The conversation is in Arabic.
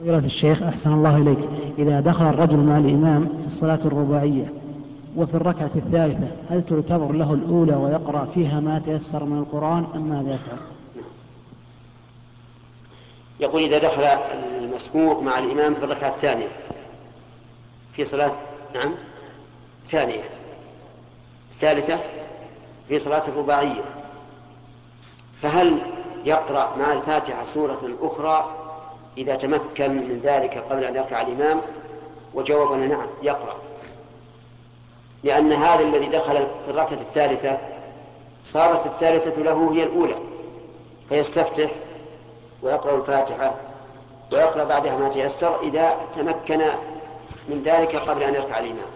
فضيلة الشيخ أحسن الله إليك. إذا دخل الرجل مع الإمام في الصلاة الرباعية وفي الركعة الثالثة هل تعتبر له الأولى ويقرأ فيها ما تيسر من القرآن أم ماذا يفعل؟ يقول إذا دخل المسبوق مع الإمام في الركعة الثانية. في صلاة نعم ثانية. الثالثة في صلاة الرباعية. فهل يقرأ مع الفاتحة سورة أخرى إذا تمكن من ذلك قبل أن يركع الإمام وجوابنا نعم يقرأ. لأن هذا الذي دخل في الركعة الثالثة صارت الثالثة له هي الأولى فيستفتح ويقرأ الفاتحة ويقرأ بعدها ما تيسر إذا تمكن من ذلك قبل أن يركع الإمام.